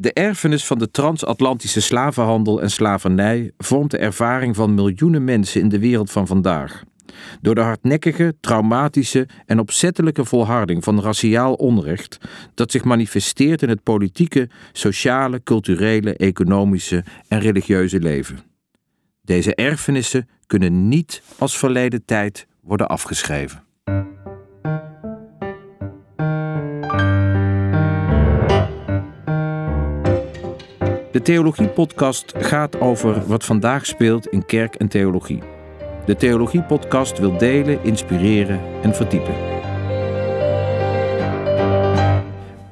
De erfenis van de transatlantische slavenhandel en slavernij vormt de ervaring van miljoenen mensen in de wereld van vandaag. Door de hardnekkige, traumatische en opzettelijke volharding van raciaal onrecht dat zich manifesteert in het politieke, sociale, culturele, economische en religieuze leven. Deze erfenissen kunnen niet als verleden tijd worden afgeschreven. De Theologie-podcast gaat over wat vandaag speelt in kerk en theologie. De Theologie-podcast wil delen, inspireren en verdiepen.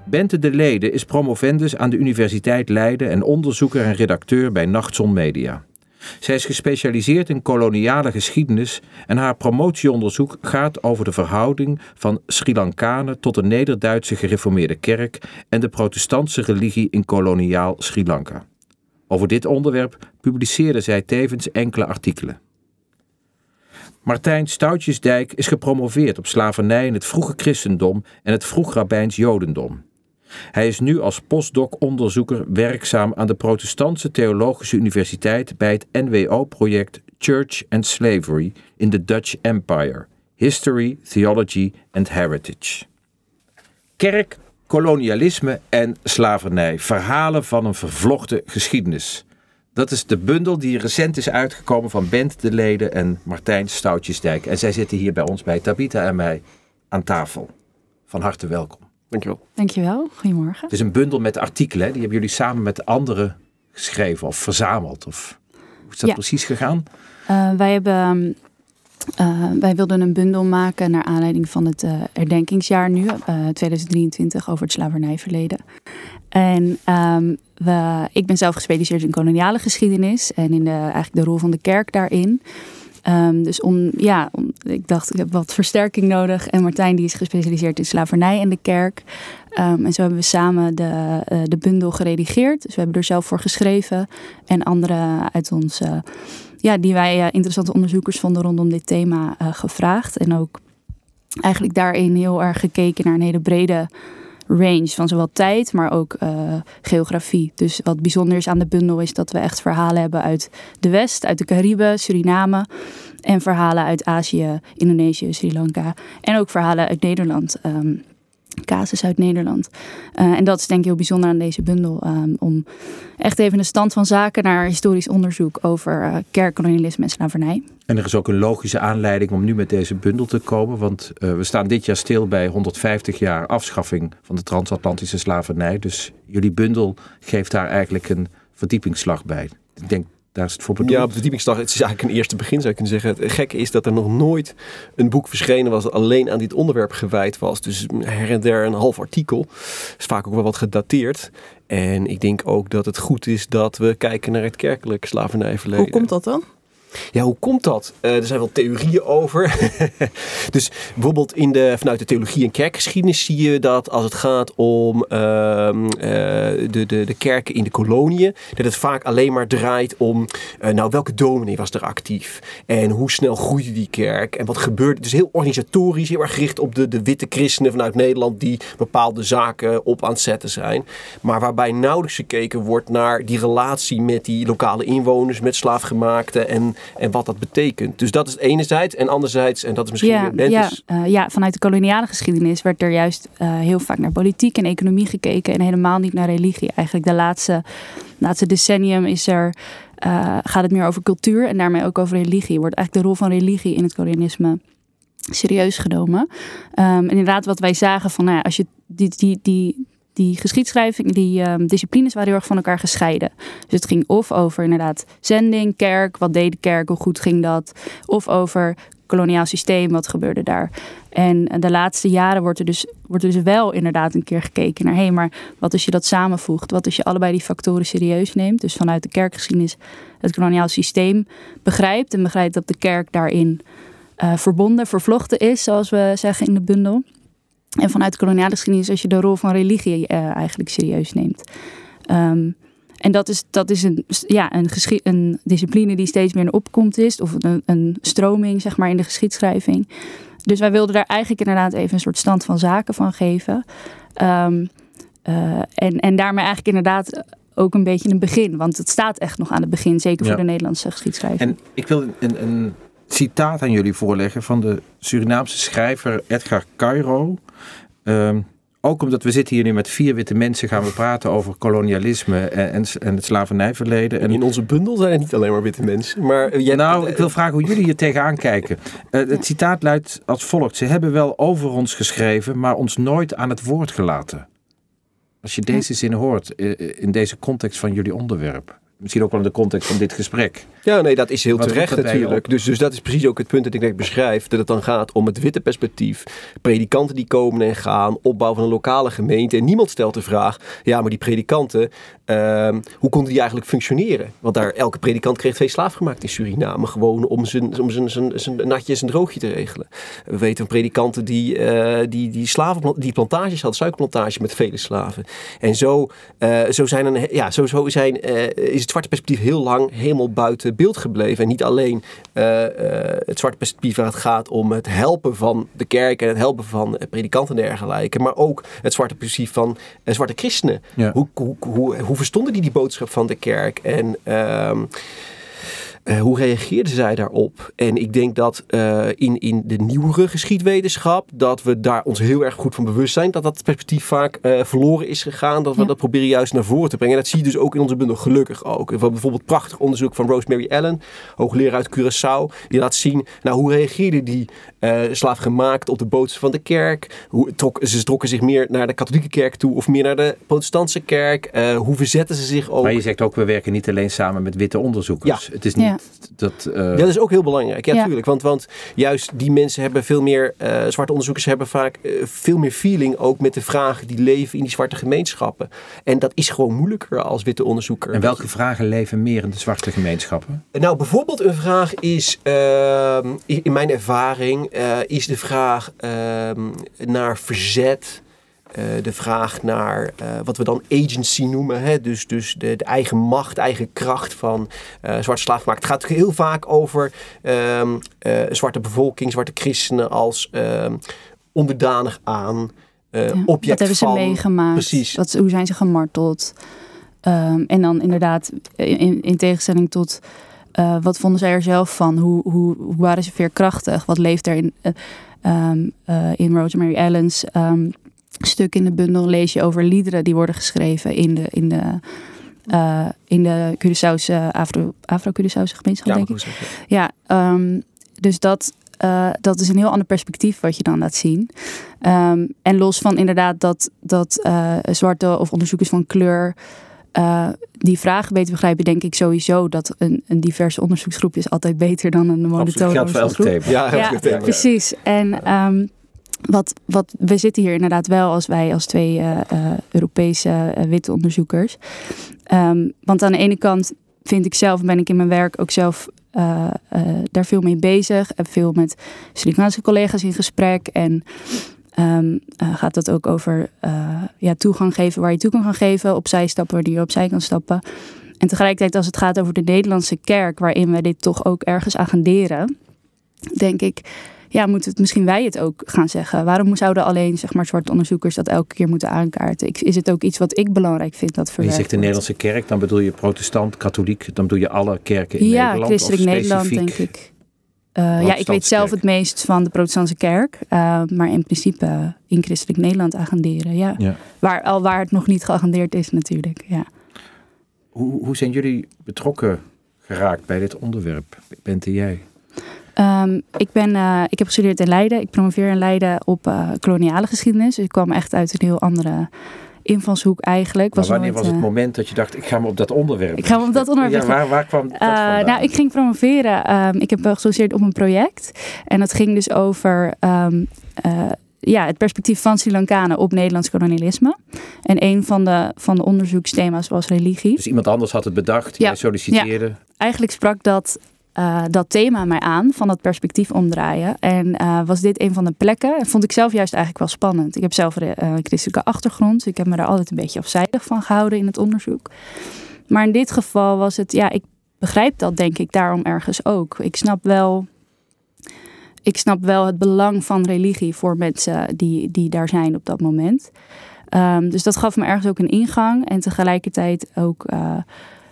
Bente de Lede is promovendus aan de Universiteit Leiden en onderzoeker en redacteur bij Nachtzon Media. Zij is gespecialiseerd in koloniale geschiedenis en haar promotieonderzoek gaat over de verhouding van Sri Lankanen tot de Neder-Duitse gereformeerde kerk en de protestantse religie in koloniaal Sri Lanka. Over dit onderwerp publiceerde zij tevens enkele artikelen. Martijn Stoutjesdijk is gepromoveerd op slavernij in het vroege christendom en het vroeg-rabbijns jodendom. Hij is nu als postdoc-onderzoeker werkzaam aan de Protestantse Theologische Universiteit bij het NWO-project Church and Slavery in the Dutch Empire: History, Theology and Heritage. Kerk, kolonialisme en slavernij: verhalen van een vervlochten geschiedenis. Dat is de bundel die recent is uitgekomen van Bent de Leden en Martijn Stoutjesdijk. En zij zitten hier bij ons bij Tabita en mij aan tafel. Van harte welkom. Dankjewel. Dankjewel. Goedemorgen. Het is een bundel met artikelen. Die hebben jullie samen met anderen geschreven of verzameld. Of hoe is dat Ja. precies gegaan? Uh, wij, hebben, uh, wij wilden een bundel maken naar aanleiding van het uh, herdenkingsjaar nu, uh, 2023, over het slavernijverleden. En um, we, ik ben zelf gespecialiseerd in koloniale geschiedenis en in de, eigenlijk de rol van de kerk daarin. Um, dus om, ja, om, ik dacht, ik heb wat versterking nodig. En Martijn die is gespecialiseerd in slavernij en de kerk. Um, en zo hebben we samen de, uh, de bundel geredigeerd. Dus we hebben er zelf voor geschreven. En anderen uit ons, uh, ja, die wij uh, interessante onderzoekers vonden rondom dit thema gevraagd. En ook eigenlijk daarin heel erg gekeken naar een hele brede range van zowel tijd, maar ook uh, geografie. Dus wat bijzonder is aan de bundel is dat we echt verhalen hebben uit de West, uit de Cariben, Suriname. En verhalen uit Azië, Indonesië, Sri Lanka. En ook verhalen uit Nederland. Um, casus uit Nederland. Uh, en dat is denk ik heel bijzonder aan deze bundel. Um, om echt even de stand van zaken naar historisch onderzoek over uh, kerkkolonialisme en slavernij. En er is ook een logische aanleiding om nu met deze bundel te komen. Want uh, we staan dit jaar stil bij 150 jaar afschaffing van de transatlantische slavernij. Dus jullie bundel geeft daar eigenlijk een verdiepingsslag bij. Ik denk daar is het voor bedoeld. Ja, op de verdiepingsslag. Het is eigenlijk een eerste begin, zou je kunnen zeggen. Het gekke is dat er nog nooit een boek verschenen was dat alleen aan dit onderwerp gewijd was. Dus her en der een half artikel. Is vaak ook wel wat gedateerd. En ik denk ook dat het goed is dat we kijken naar het kerkelijk slavernijverleden. Hoe komt dat dan? Ja, hoe komt dat? Uh, er zijn wel theorieën over. dus bijvoorbeeld in de, vanuit de theologie en kerkgeschiedenis zie je dat als het gaat om uh, uh, de, de, de kerken in de koloniën, dat het vaak alleen maar draait om, nou, welke dominee was er actief? En hoe snel groeide die kerk? En wat gebeurde? Dus heel organisatorisch, heel erg gericht op de, de witte christenen vanuit Nederland die bepaalde zaken op aan het zetten zijn. Maar waarbij nauwelijks gekeken wordt naar die relatie met die lokale inwoners, met slaafgemaakten en en wat dat betekent. Dus dat is enerzijds. En anderzijds, en dat is misschien... Ja, bent, ja, uh, ja, vanuit de koloniale geschiedenis werd er juist uh, heel vaak naar politiek en economie gekeken. En helemaal niet naar religie. Eigenlijk de laatste, laatste decennium is er, uh, gaat het meer over cultuur en daarmee ook over religie. Wordt eigenlijk de rol van religie in het kolonialisme serieus genomen. Um, en inderdaad wat wij zagen van, nou ja, als je die, die, die die geschiedschrijving, die um, disciplines waren heel erg van elkaar gescheiden. Dus het ging of over inderdaad zending, kerk, wat deed de kerk, hoe goed ging dat? Of over koloniaal systeem, wat gebeurde daar? En de laatste jaren wordt er dus, wordt er dus wel inderdaad een keer gekeken naar... hé, maar wat als je dat samenvoegt? Wat als je allebei die factoren serieus neemt? Dus vanuit de kerkgeschiedenis het koloniaal systeem begrijpt... en begrijpt dat de kerk daarin uh, verbonden, vervlochten is, zoals we zeggen in de bundel... En vanuit de koloniale geschiedenis als je de rol van religie uh, eigenlijk serieus neemt. Um, en dat is, dat is een, ja, een, een discipline die steeds meer in opkomst is. Of een, een stroming zeg maar, in de geschiedschrijving. Dus wij wilden daar eigenlijk inderdaad even een soort stand van zaken van geven. Um, en, en daarmee eigenlijk inderdaad ook een beetje een begin. Want het staat echt nog aan het begin, zeker voor de Nederlandse geschiedschrijving. En ik wil een, een citaat aan jullie voorleggen van de Surinaamse schrijver Edgar Cairo. Um, ook omdat we zitten hier nu met vier witte mensen, gaan we praten over kolonialisme en, en, en het slavernijverleden. En in onze bundel zijn het niet alleen maar witte mensen. Maar eh, jij, nou, ik wil vragen hoe jullie hier tegenaan kijken. Uh, het citaat luidt als volgt: Ze hebben wel over ons geschreven, maar ons nooit aan het woord gelaten. Als je deze zin hoort eh, in deze context van jullie onderwerp. Misschien ook wel in de context van dit gesprek. Ja, nee, dat is heel terecht natuurlijk. Dus, dus dat is precies ook het punt dat ik net beschrijf. Dat het dan gaat om het witte perspectief. Predikanten die komen en gaan. Opbouw van een lokale gemeente. En niemand stelt de vraag. Ja, maar die predikanten. Ehm, hoe konden die eigenlijk functioneren? Want daar, elke predikant kreeg twee slaaf gemaakt in Suriname. Gewoon om zijn, om zijn, zijn, zijn natje en zijn droogje te regelen. We weten van predikanten die, uh, die, die, slaven, die plantages hadden. Suikerplantages met vele slaven. En zo, uh, zo, zijn, een, ja, zo, zo zijn, uh, is het zwarte perspectief heel lang helemaal buiten beeld gebleven. En niet alleen het zwarte perspectief waar het gaat om het helpen van de kerk en het helpen van predikanten en dergelijke. Maar ook het zwarte perspectief van zwarte christenen. Ja. Hoe, hoe, hoe, hoe, verstonden die die boodschap van de kerk? En... Uh, uh, hoe reageerden zij daarop? En ik denk dat uh, in, in de nieuwere geschiedwetenschap, dat we daar ons heel erg goed van bewust zijn dat dat perspectief vaak uh, verloren is gegaan. Dat we ja. dat proberen juist naar voren te brengen. En dat zie je dus ook in onze bundel gelukkig ook. We bijvoorbeeld prachtig onderzoek van Rosemary Allen, hoogleraar uit Curaçao, die laat zien, nou hoe reageerden die slaaf gemaakt op de boodschap van de kerk? Hoe trok, ze trokken zich meer naar de katholieke kerk toe of meer naar de protestantse kerk? hoe verzetten ze zich ook? Maar je zegt ook, we werken niet alleen samen met witte onderzoekers. Ja. Het is niet dat, uh... dat is ook heel belangrijk, ja, natuurlijk. Want, want juist die mensen hebben veel meer, uh, zwarte onderzoekers hebben vaak uh, veel meer feeling ook met de vragen die leven in die zwarte gemeenschappen. En dat is gewoon moeilijker als witte onderzoeker. En welke vragen leven meer in de zwarte gemeenschappen? Nou, bijvoorbeeld een vraag is, ehm, in mijn ervaring, is de vraag ehm, naar verzet. Uh, de vraag naar uh, wat we dan agency noemen. Hè? Dus, dus de, de eigen macht, eigen kracht van uh, zwarte slaafmarkt. Het gaat heel vaak over um, zwarte bevolking, zwarte christenen als um, onderdanig aan. Ja, object wat hebben van, ze meegemaakt? Precies. Wat, hoe zijn ze gemarteld? Um, en dan inderdaad, in, in tegenstelling tot wat vonden zij er zelf van? Hoe, hoe, hoe waren ze veerkrachtig? Wat leeft er in, in Rosemary Allen's stuk in de bundel lees je over liederen die worden geschreven in de, in de, in de Curaçaose, Afro, Afro-Curaçaose gemeenschap, ja, denk ik. Ja, um, dus dat, uh, dat is een heel ander perspectief wat je dan laat zien. Um, en los van inderdaad dat, dat uh, zwarte of onderzoekers van kleur uh, die vragen beter begrijpen, denk ik sowieso dat een, een diverse onderzoeksgroep is altijd beter dan een monotone onderzoeksgroep. Ja, ja, ja, precies. En um, wat, wat, we zitten hier inderdaad wel als wij als twee uh, uh, Europese witte onderzoekers. Um, want aan de ene kant vind ik zelf, ben ik in mijn werk ook zelf daar veel mee bezig. En veel met Surinaamse collega's in gesprek. En um, gaat dat ook over ja, toegang geven waar je toe kan geven. Opzij stappen waar je opzij kan stappen. En tegelijkertijd als het gaat over de Nederlandse kerk, waarin we dit toch ook ergens agenderen, denk ik ja, moeten het misschien wij het ook gaan zeggen? Waarom zouden alleen zeg maar, zwarte onderzoekers dat elke keer moeten aankaarten? Ik, is het ook iets wat ik belangrijk vind dat Je zegt de Nederlandse kerk, dan bedoel je protestant, katholiek, dan bedoel je alle kerken in ja, Nederland? Ja, christelijk Nederland denk ik. Uh, ja, ik weet zelf het meest van de protestantse kerk, uh, maar in principe in christelijk Nederland agenderen, ja. ja. Waar, al waar het nog niet geagendeerd is natuurlijk, ja. Hoe, hoe zijn jullie betrokken geraakt bij dit onderwerp, Bente jij? Um, ik, ben, uh, ik heb gestudeerd in Leiden. Ik promoveer in Leiden op uh, koloniale geschiedenis. Dus ik kwam echt uit een heel andere invalshoek eigenlijk. Maar was wanneer nooit, was het uh, moment dat je dacht, ik ga me op dat onderwerp Ik ga me op dat onderwerp Ja, waar, waar kwam dat vandaan? Nou, ik ging promoveren. Um, ik heb gesolliciteerd op een project. En dat ging dus over... Um, ja, het perspectief van Sri Lankanen op Nederlands kolonialisme. En een van de, van de onderzoeksthema's was religie. Dus iemand anders had het bedacht, ja. jij solliciteerde. Ja. Eigenlijk sprak dat uh, dat thema mij aan, van dat perspectief omdraaien. En uh, was dit een van de plekken. En vond ik zelf juist eigenlijk wel spannend. Ik heb zelf een uh, christelijke achtergrond. Dus ik heb me daar altijd een beetje afzijdig van gehouden in het onderzoek. Maar in dit geval was het, ja, ik begrijp dat denk ik daarom ergens ook. Ik snap wel, ik snap wel het belang van religie voor mensen die, die daar zijn op dat moment. Ehm, dus dat gaf me ergens ook een ingang. En tegelijkertijd ook eh,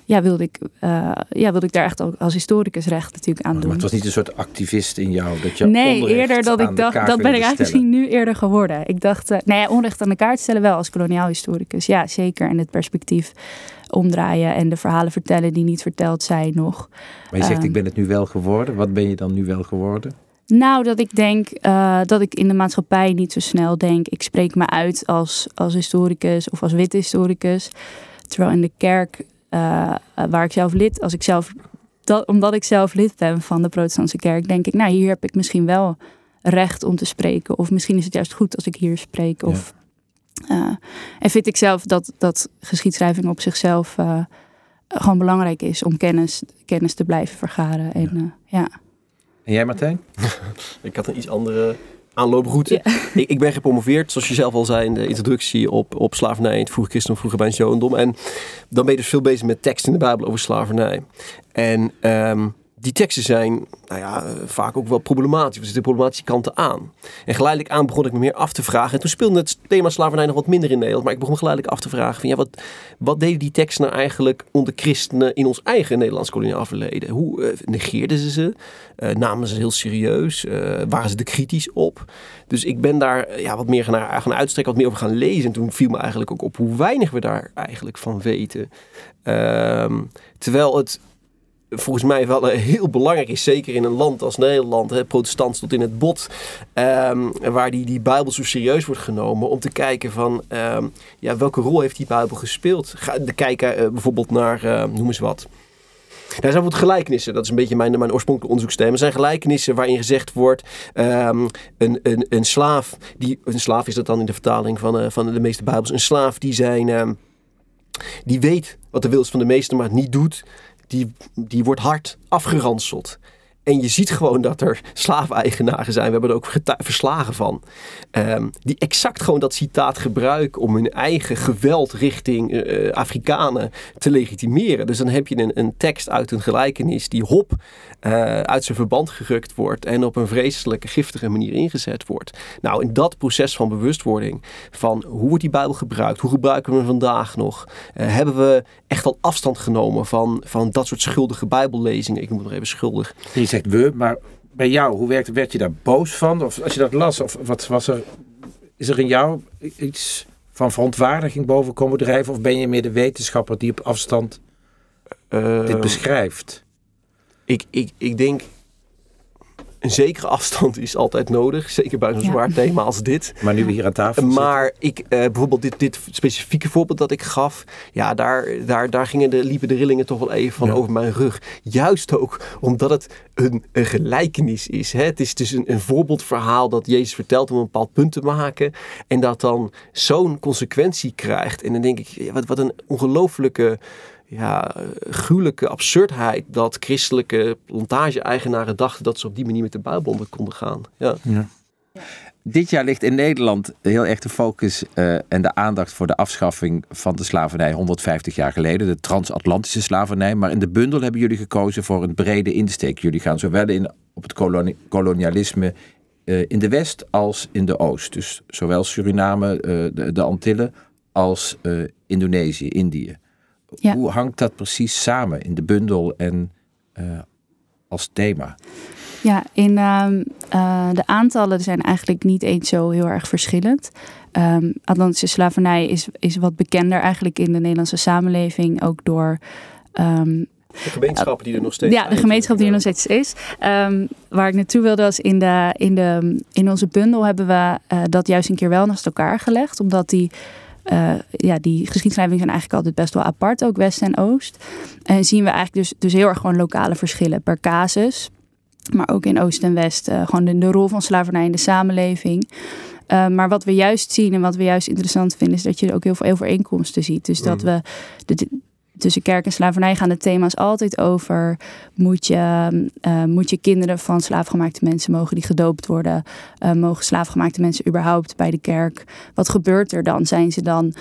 ja, wilde, ik, uh, ja, wilde ik daar echt ook als historicus recht natuurlijk aan doen. Maar het was niet een soort activist in jou? Dat je nee, eerder dat ik dacht, dat ben ik eigenlijk misschien nu eerder geworden. Ik dacht, uh, nou ja, onrecht aan de kaart stellen wel als koloniaal historicus. Ja, zeker. En het perspectief omdraaien en de verhalen vertellen die niet verteld zijn nog. Maar je zegt, um, ik ben het nu wel geworden. Wat ben je dan nu wel geworden? Nou, dat ik denk uh, dat ik in de maatschappij niet zo snel denk. Ik spreek me uit als, als historicus of als witte historicus. Terwijl in de kerk, uh, waar ik zelf lid, als ik zelf, dat, omdat ik zelf lid ben van de Protestantse kerk, denk ik, nou, hier heb ik misschien wel recht om te spreken. Of misschien is het juist goed als ik hier spreek. Of, ja. uh, en vind ik zelf dat, dat geschiedschrijving op zichzelf gewoon belangrijk is om kennis, kennis te blijven vergaren. En, ja. ja. En jij Martijn? ik had een iets andere aanlooproute. Ja. Ik, ik, ben gepromoveerd, zoals je zelf al zei in de introductie, op, op slavernij, het vroege christendom, vroege bij Jodendom. En dan ben je dus veel bezig met tekst in de Bijbel over slavernij. En um, die teksten zijn nou ja, vaak ook wel problematisch. Er zitten problematische kanten aan. En geleidelijk aan begon ik me meer af te vragen. En toen speelde het thema slavernij nog wat minder in Nederland. Maar ik begon geleidelijk af te vragen: van, ja, wat, wat deden die teksten nou eigenlijk onder christenen in ons eigen Nederlands koloniaal verleden? Hoe uh, negeerden ze ze? Uh, namen ze heel serieus? Uh, waren ze er kritisch op? Dus ik ben daar ja, wat meer gaan, gaan uitstrekken, wat meer over gaan lezen. En toen viel me eigenlijk ook op hoe weinig we daar eigenlijk van weten. Uh, terwijl het volgens mij wel heel belangrijk is, zeker in een land als Nederland, hè, protestant tot in het bot, um, waar die, die Bijbel zo serieus wordt genomen, om te kijken van um, ja, welke rol heeft die Bijbel gespeeld. Ga kijken uh, bijvoorbeeld naar, uh, noem eens wat. Er zijn bijvoorbeeld gelijkenissen, dat is een beetje mijn, mijn oorspronkelijke onderzoeksthema. Er zijn gelijkenissen waarin gezegd wordt: um, een, een, een slaaf, die, een slaaf is dat dan in de vertaling van, uh, van de meeste Bijbels, een slaaf die zijn. die weet wat de wil is van de meester, maar het niet doet die, die wordt hard afgeranseld. En je ziet gewoon dat er slaafeigenaren zijn. We hebben er ook verslagen van. Um, die exact gewoon dat citaat gebruiken om hun eigen geweld richting uh, Afrikanen te legitimeren. Dus dan heb je een, een tekst uit een gelijkenis die hop uh, uit zijn verband gerukt wordt en op een vreselijke, giftige manier ingezet wordt. Nou, in dat proces van bewustwording van hoe wordt die Bijbel gebruikt, hoe gebruiken we hem vandaag nog, hebben we echt al afstand genomen van, van dat soort schuldige Bijbellezingen. Ik noem het even schuldig zegt we, maar bij jou, hoe werkt, werd je daar boos van? Of als je dat las, of wat was er, is er in jou iets van verontwaardiging boven komen drijven? Of ben je meer de wetenschapper die op afstand uh, dit beschrijft? Ik, ik, ik denk, een zekere afstand is altijd nodig. Zeker bij zo'n ja. zwaar thema als dit. Maar nu we hier aan tafel Maar ik, uh, bijvoorbeeld dit, dit specifieke voorbeeld dat ik gaf. Ja, daar, daar, daar gingen de, liepen de rillingen toch wel even van ja. over mijn rug. Juist ook omdat het een, een gelijkenis is. Hè? Het is dus een, een voorbeeldverhaal dat Jezus vertelt om een bepaald punt te maken. En dat dan zo'n consequentie krijgt. En dan denk ik, ja, wat, wat een ongelooflijke ja, gruwelijke absurdheid dat christelijke plantage-eigenaren dachten dat ze op die manier met de Bijbel konden gaan. Ja. ja. Dit jaar ligt in Nederland heel erg de focus uh, en de aandacht voor de afschaffing van de slavernij 150 jaar geleden, de transatlantische slavernij. Maar in de bundel hebben jullie gekozen voor een brede insteek. Jullie gaan zowel in, op het koloni kolonialisme uh, in de West als in de Oost. Dus zowel Suriname, uh, de, de, Antillen, als Indonesië, Indië. Ja. Hoe hangt dat precies samen in de bundel en uh, als thema? Ja, in uh, uh, de aantallen zijn eigenlijk niet eens zo heel erg verschillend. Um, Atlantische slavernij is, is wat bekender eigenlijk in de Nederlandse samenleving, ook door. Um, de gemeenschap die er nog steeds Ja, de gemeenschap die er nog steeds is. Um, waar ik naartoe wilde was in, de, in, de, in onze bundel hebben we uh, dat juist een keer wel naast elkaar gelegd. Omdat die uh, ja, die geschiedschrijving zijn eigenlijk altijd best wel apart, ook West en Oost. En zien we eigenlijk dus, dus heel erg gewoon lokale verschillen per casus. Maar ook in Oost en West, uh, gewoon de, de, rol van slavernij in de samenleving. Uh, maar wat we juist zien en wat we juist interessant vinden, is dat je ook heel veel overeenkomsten ziet. Dus dat we de, tussen kerk en slavernij gaan de thema's altijd over. Moet je, uh, moet je kinderen van slaafgemaakte mensen, mogen die gedoopt worden? Uh, mogen slaafgemaakte mensen überhaupt bij de kerk? Wat gebeurt er dan? Zijn ze dan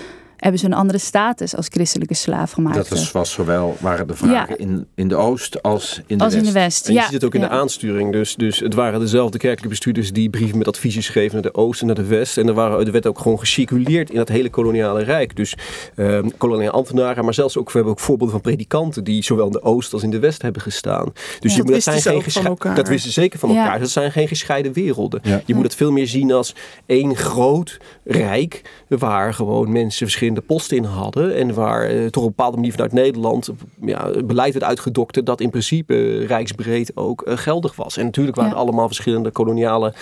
hebben ze een andere status als christelijke slaafgemaakten. Dat is, was zowel, waren de vragen in, in de Oost als in de als West. in de West. En je ja. ziet het ook in ja. de aansturing. Dus, dus het waren dezelfde kerkelijke bestuurders die brieven met adviezen schreven naar de Oost en naar de West. En er, waren, er werd ook gewoon gecirculeerd in het hele koloniale rijk. Dus ehm koloniale ambtenaren, maar zelfs ook, we hebben ook voorbeelden van predikanten die zowel in de Oost als in de West hebben gestaan. Dus Ja. je Dat moet, zijn geen. Dat wisten ze zeker van Ja. elkaar. Dat zijn geen gescheiden werelden. Ja. Je moet het veel meer zien als één groot rijk waar gewoon mensen verschillende posten in hadden. En waar eh, toch op een bepaalde manier vanuit Nederland ja, beleid werd uitgedokterd dat in principe rijksbreed ook eh, geldig was. En natuurlijk waren Ja. allemaal verschillende koloniale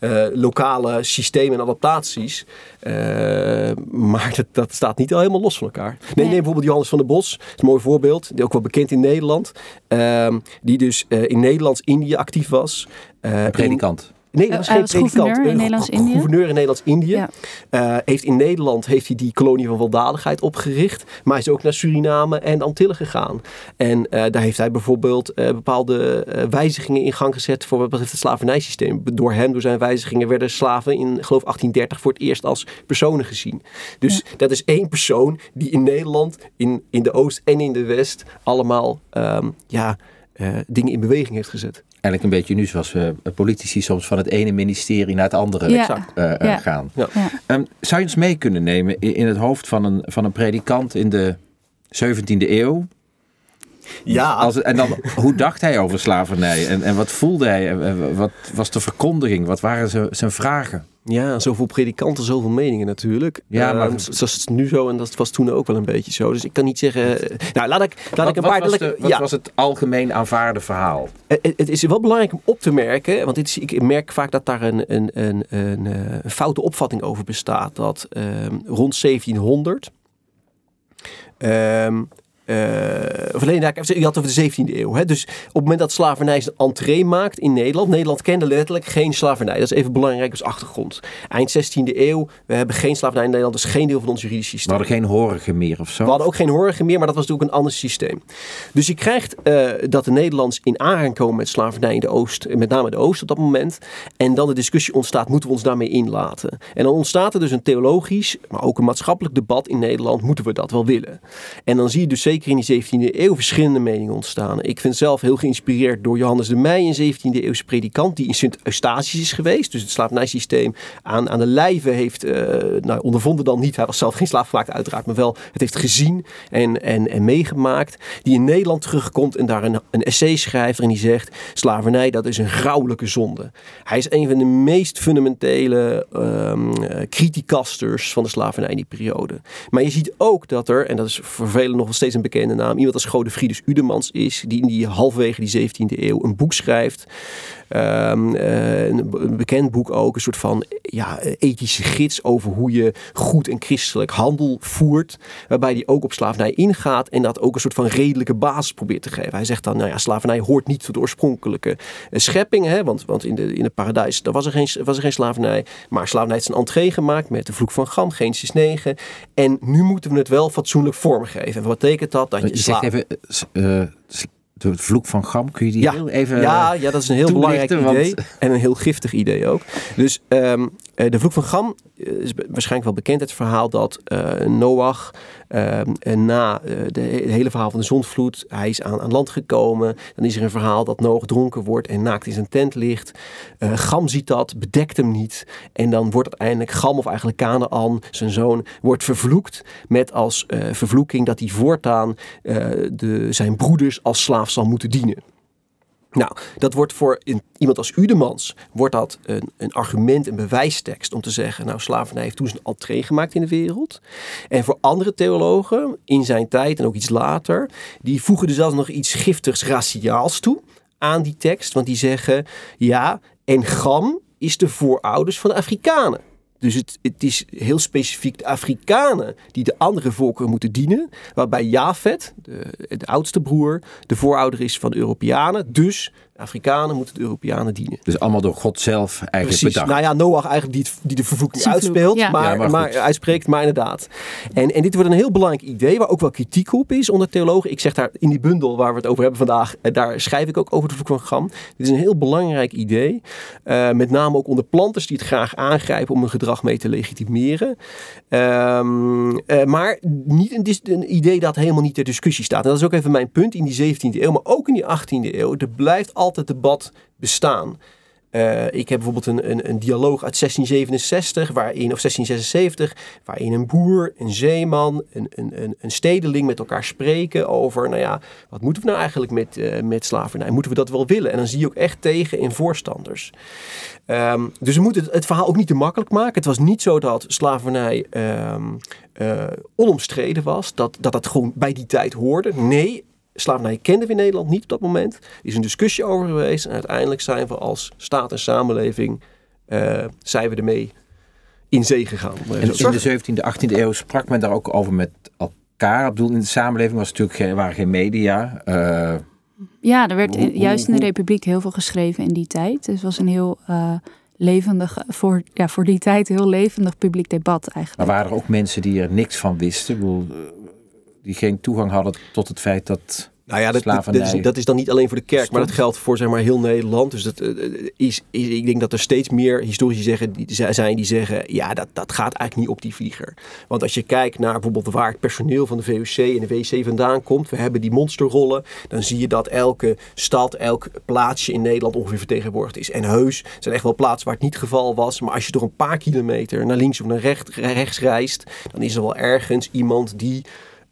eh, lokale systemen en adaptaties. Eh, maar dat, dat staat niet al helemaal los van elkaar. Nee, Nee. neem bijvoorbeeld Johannes van der Bos. Dat is een mooi voorbeeld. Die ook wel bekend in Nederland. Ehm, die dus eh, in Nederlands-Indië actief was. Eh, in- Predikant. Nee, dat was Hij geen was predikant. gouverneur in Een Nederlands-Indië? Gouverneur in Nederlands-Indië. Ja. Eh, heeft in Nederland heeft hij die kolonie van weldadigheid opgericht. Maar hij is ook naar Suriname en Antillen gegaan. En eh, daar heeft hij bijvoorbeeld eh, bepaalde eh, wijzigingen in gang gezet voor wat betreft het slavernijsysteem. Door hem, door zijn wijzigingen, werden slaven in geloof 1830 voor het eerst als personen gezien. Dus dat is één persoon die in Nederland, in, in de Oost en in de West allemaal ehm, ja, eh, dingen in beweging heeft gezet. Eigenlijk een beetje nu zoals we politici soms van het ene ministerie naar het andere Ja. Exact. eh, eh, Ja. gaan. Ja. Ja. Ehm, zou je ons mee kunnen nemen in, in het hoofd van een, van een predikant in de 17e eeuw? Ja, Als, en dan, hoe dacht hij over slavernij? En, en wat voelde hij? En, en wat was de verkondiging? Wat waren zijn vragen? Ja, zoveel predikanten, zoveel meningen natuurlijk. Ja, Ja, maar- zoals het nu zo en dat was toen ook wel een beetje zo. Dus ik kan niet zeggen. eh, Nou, laat ik, laat Wat, ik een wat paar. was, de- ik- wat ja, was het algemeen aanvaarde verhaal? het, het is wel belangrijk om op te merken, want dit is, ik merk vaak dat daar een, een, een, een, eh, een foute opvatting over bestaat. Dat ehm, rond 1700. ehm eh, of alleen, nou, je had het over de 17e eeuw. Hè? Dus op het moment dat slavernij zijn entree maakt in Nederland. Nederland kende letterlijk geen slavernij. Dat is even belangrijk als achtergrond. Eind 16e eeuw. We hebben geen slavernij in Nederland. Dat is geen deel van ons juridisch We systeem. hadden geen horigen meer of zo. We hadden ook geen horigen meer, maar dat was natuurlijk een ander systeem. Dus je krijgt eh, dat de Nederlands in aanraking komen met slavernij in de Oost, met name de Oost op dat moment. En dan de discussie ontstaat, moeten we ons daarmee inlaten? En dan ontstaat er dus een theologisch, maar ook een maatschappelijk debat in Nederland, moeten we dat wel willen? En dan zie je dus zeker in die 17e eeuw verschillende meningen ontstaan. Ik vind zelf heel geïnspireerd door Johannes de Meij, een 17e eeuwse predikant, die in Sint Eustatius is geweest. Dus het slavernijsysteem aan, aan de lijve heeft eh, nou, ondervonden dan niet. Hij was zelf geen slaaf gemaakt uiteraard, maar wel het heeft gezien en, en, en meegemaakt. Die in Nederland terugkomt en daar een, een essay schrijft en die zegt, slavernij dat is een grauwelijke zonde. Hij is een van de meest fundamentele eh, criticasters van de slavernij in die periode. Maar je ziet ook dat er, en dat is voor velen nog steeds een bekende naam, iemand als Godefriedus Udemans is, die in die halverwege die 17e eeuw een boek schrijft. Ehm, eh, een, bekend boek ook, een soort van ja, ethische gids over hoe je goed en christelijk handel voert. Waarbij hij ook op slavernij ingaat en dat ook een soort van redelijke basis probeert te geven. Hij zegt dan, nou ja, slavernij hoort niet tot de oorspronkelijke eh, schepping. Hè, want, want in, de, in het paradijs daar was, er geen, was er geen slavernij. Maar slavernij heeft een entree gemaakt met de vloek van Gam, Genesis 9. En nu moeten we het wel fatsoenlijk vormgeven. En wat betekent dat? Dat je, Je zegt even, s- de vloek van Gam, kun je die Ja. heel even... ja, ja, dat is een heel belangrijk want- idee. En een heel giftig idee ook. Dus ehm, eh, de vloek van Gam is be- waarschijnlijk wel bekend. Het verhaal dat eh, Noach eh, na eh, het hele verhaal van de zondvloed, hij is aan, aan land gekomen. Dan is er een verhaal dat Noach dronken wordt en naakt in zijn tent ligt. Eh Gam ziet dat, bedekt hem niet. En dan wordt uiteindelijk Gam, of eigenlijk Canaan, zijn zoon, wordt vervloekt. Met als eh, vervloeking dat hij voortaan eh, de, zijn broeders als slaaf zal moeten dienen. Nou, dat wordt voor iemand als Udemans wordt dat een, een argument, een bewijstekst om te zeggen, nou, slavernij heeft toen zijn entree gemaakt in de wereld. En voor andere theologen in zijn tijd en ook iets later, die voegen er zelfs nog iets giftigs raciaals toe aan die tekst. Want die zeggen, ja, en Gam is de voorouders van de Afrikanen. Dus het, het is heel specifiek de Afrikanen die de andere volkeren moeten dienen. Waarbij Jafet, de, de oudste broer, de voorouder is van de Europeanen. Dus Afrikanen moeten de Europeanen dienen. Dus allemaal door God zelf eigenlijk Precies. bedacht. Nou ja, Noach eigenlijk die, het- die de vervloeking uitspeelt, ja. maar, Ja, maar maar, goed. uitspreekt, maar inderdaad. En, en dit wordt een heel belangrijk idee, waar ook wel kritiek op is onder theologen. Ik zeg daar in die bundel waar we het over hebben vandaag, eh, daar schrijf ik ook over de vloek van Gam. Dit is een heel belangrijk idee, eh, met name ook onder planters die het graag aangrijpen om hun gedrag mee te legitimeren. Ehm, eh, maar niet een, een idee dat helemaal niet ter discussie staat. En dat is ook even mijn punt in die 17e eeuw, maar ook in die 18e eeuw. Er blijft altijd debat bestaan. Eh, ik heb bijvoorbeeld een, een, een dialoog uit 1667, waarin, of 1676, waarin een boer, een zeeman, een, een, een, stedeling met elkaar spreken over, nou ja, wat moeten we nou eigenlijk met, eh, met slavernij? Moeten we dat wel willen? En dan zie je ook echt tegen in voorstanders. Ehm, dus we moeten het, het verhaal ook niet te makkelijk maken. Het was niet zo dat slavernij ehm, eh, onomstreden was, dat, dat het gewoon bij die tijd hoorde. Nee, slavernij kenden we in Nederland niet op dat moment. Er is een discussie over geweest en uiteindelijk zijn we als staat en samenleving eh, zijn we ermee in zee gegaan. maar En in de 17e, 18e eeuw sprak men daar ook over met elkaar. Ik bedoel, in de samenleving was natuurlijk geen, waren geen media. Eh, Ja, er werd in- juist in de Republiek heel veel geschreven in die tijd. Dus het was een heel eh, levendig, voor, ja, voor die tijd heel levendig publiek debat maar eigenlijk. waren er ook mensen die er niks van wisten? Ik bedoel, die geen toegang hadden tot het feit dat... Nou ja, dat, dat, dat is, dat is dan niet alleen voor de kerk, maar dat geldt voor zeg maar, heel Nederland. Dus dat, eh, is, is, ik denk dat er steeds meer historici zeggen, die, zijn die zeggen, ja, dat, dat gaat eigenlijk niet op die vlieger. Want als je kijkt naar bijvoorbeeld waar het personeel van de VOC en de WC vandaan komt, we hebben die monsterrollen, dan zie je dat elke stad, elk plaatsje in Nederland ongeveer vertegenwoordigd is. En heus zijn echt wel plaatsen waar het niet het geval was, maar als je door een paar kilometer naar links of naar recht, rechts reist, dan is er wel ergens iemand die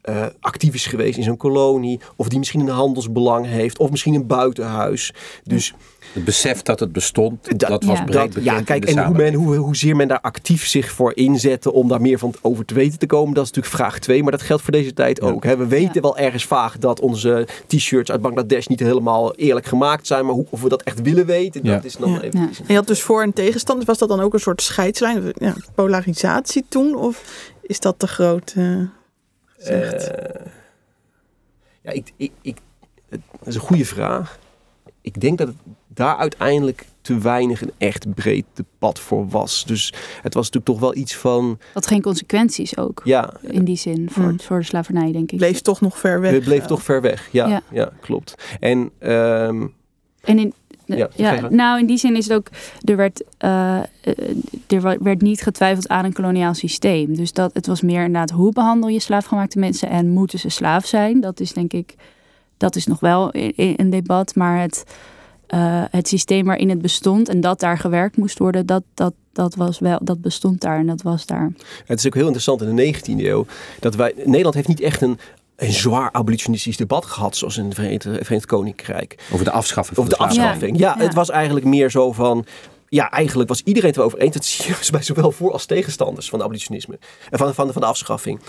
eh, actief is geweest in zo'n kolonie. Of die misschien een handelsbelang heeft. Of misschien een buitenhuis. Dus Het besef dat het bestond, dat, Dat- was ja. breed dat, ja, in kijk, de en hoe men, hoe, hoezeer men daar actief zich voor inzette om daar meer van over te weten te komen, dat is natuurlijk vraag 2. Maar dat geldt voor deze tijd ook. Hè. We weten Ja. wel ergens vaag dat onze t-shirts uit Bangladesh niet helemaal eerlijk gemaakt zijn. Maar hoe, of we dat echt willen weten, dat is dan Ja. even. Ja. En je had dus voor- en tegenstanders. Was dat dan ook een soort scheidslijn? Ja, polarisatie toen? Of is dat te groot? eh, gezegd? Eh, ja, ik, ik, ik, het, dat is een goede vraag. Ik denk dat het daar uiteindelijk te weinig een echt breed debat voor was. Dus het was natuurlijk toch wel iets van, Had geen consequenties ook. ja, In die zin, voor, Hmm. voor de slavernij, denk ik. bleef toch nog ver weg. het bleef toch ver weg. Ja, ja. Ja. klopt. En ehm, En in, Ja, nou, in die zin is het ook, er werd, eh, eh, er werd niet getwijfeld aan een koloniaal systeem. Dus dat, het was meer inderdaad, hoe behandel je slaafgemaakte mensen en moeten ze slaaf zijn? Dat is denk ik, dat is nog wel een debat. Maar het, eh, het systeem waarin het bestond en dat daar gewerkt moest worden, dat, dat, dat, was wel, dat bestond daar en dat was daar. het is ook heel interessant in de 19e eeuw dat wij, Nederland heeft niet echt een, een zwaar abolitionistisch debat gehad zoals in het Verenigd, Koninkrijk. Over de afschaffing van Of de afschaffing. Ja, Ja. het was eigenlijk meer zo van. Ja, eigenlijk was iedereen het erover eens. Dat zie je bij zowel voor als tegenstanders van de abolitionisme. En van, van, van de afschaffing.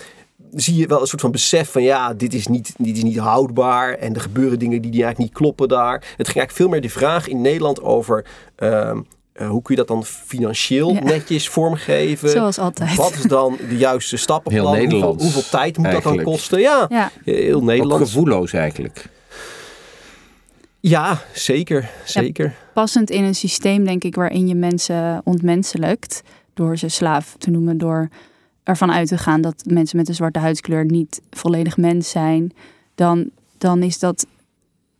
Zie je wel een soort van besef van ja, dit is niet, dit is niet houdbaar. En er gebeuren dingen die, die eigenlijk niet kloppen daar. Het ging eigenlijk veel meer de vraag in Nederland over. ehm, eh, hoe kun je dat dan financieel Ja. netjes vormgeven? Zoals altijd. Wat is dan de juiste stappenplan? Heel hoeveel, Nederlands, hoeveel tijd moet dat dan kosten? Ja, Ja, heel Ook Nederlands. gevoelloos eigenlijk. Ja, zeker. Zeker. passend in een systeem, denk ik, waarin je mensen ontmenselijkt. Door ze slaaf te noemen, door ervan uit te gaan dat mensen met een zwarte huidskleur niet volledig mens zijn. Dan, dan is dat,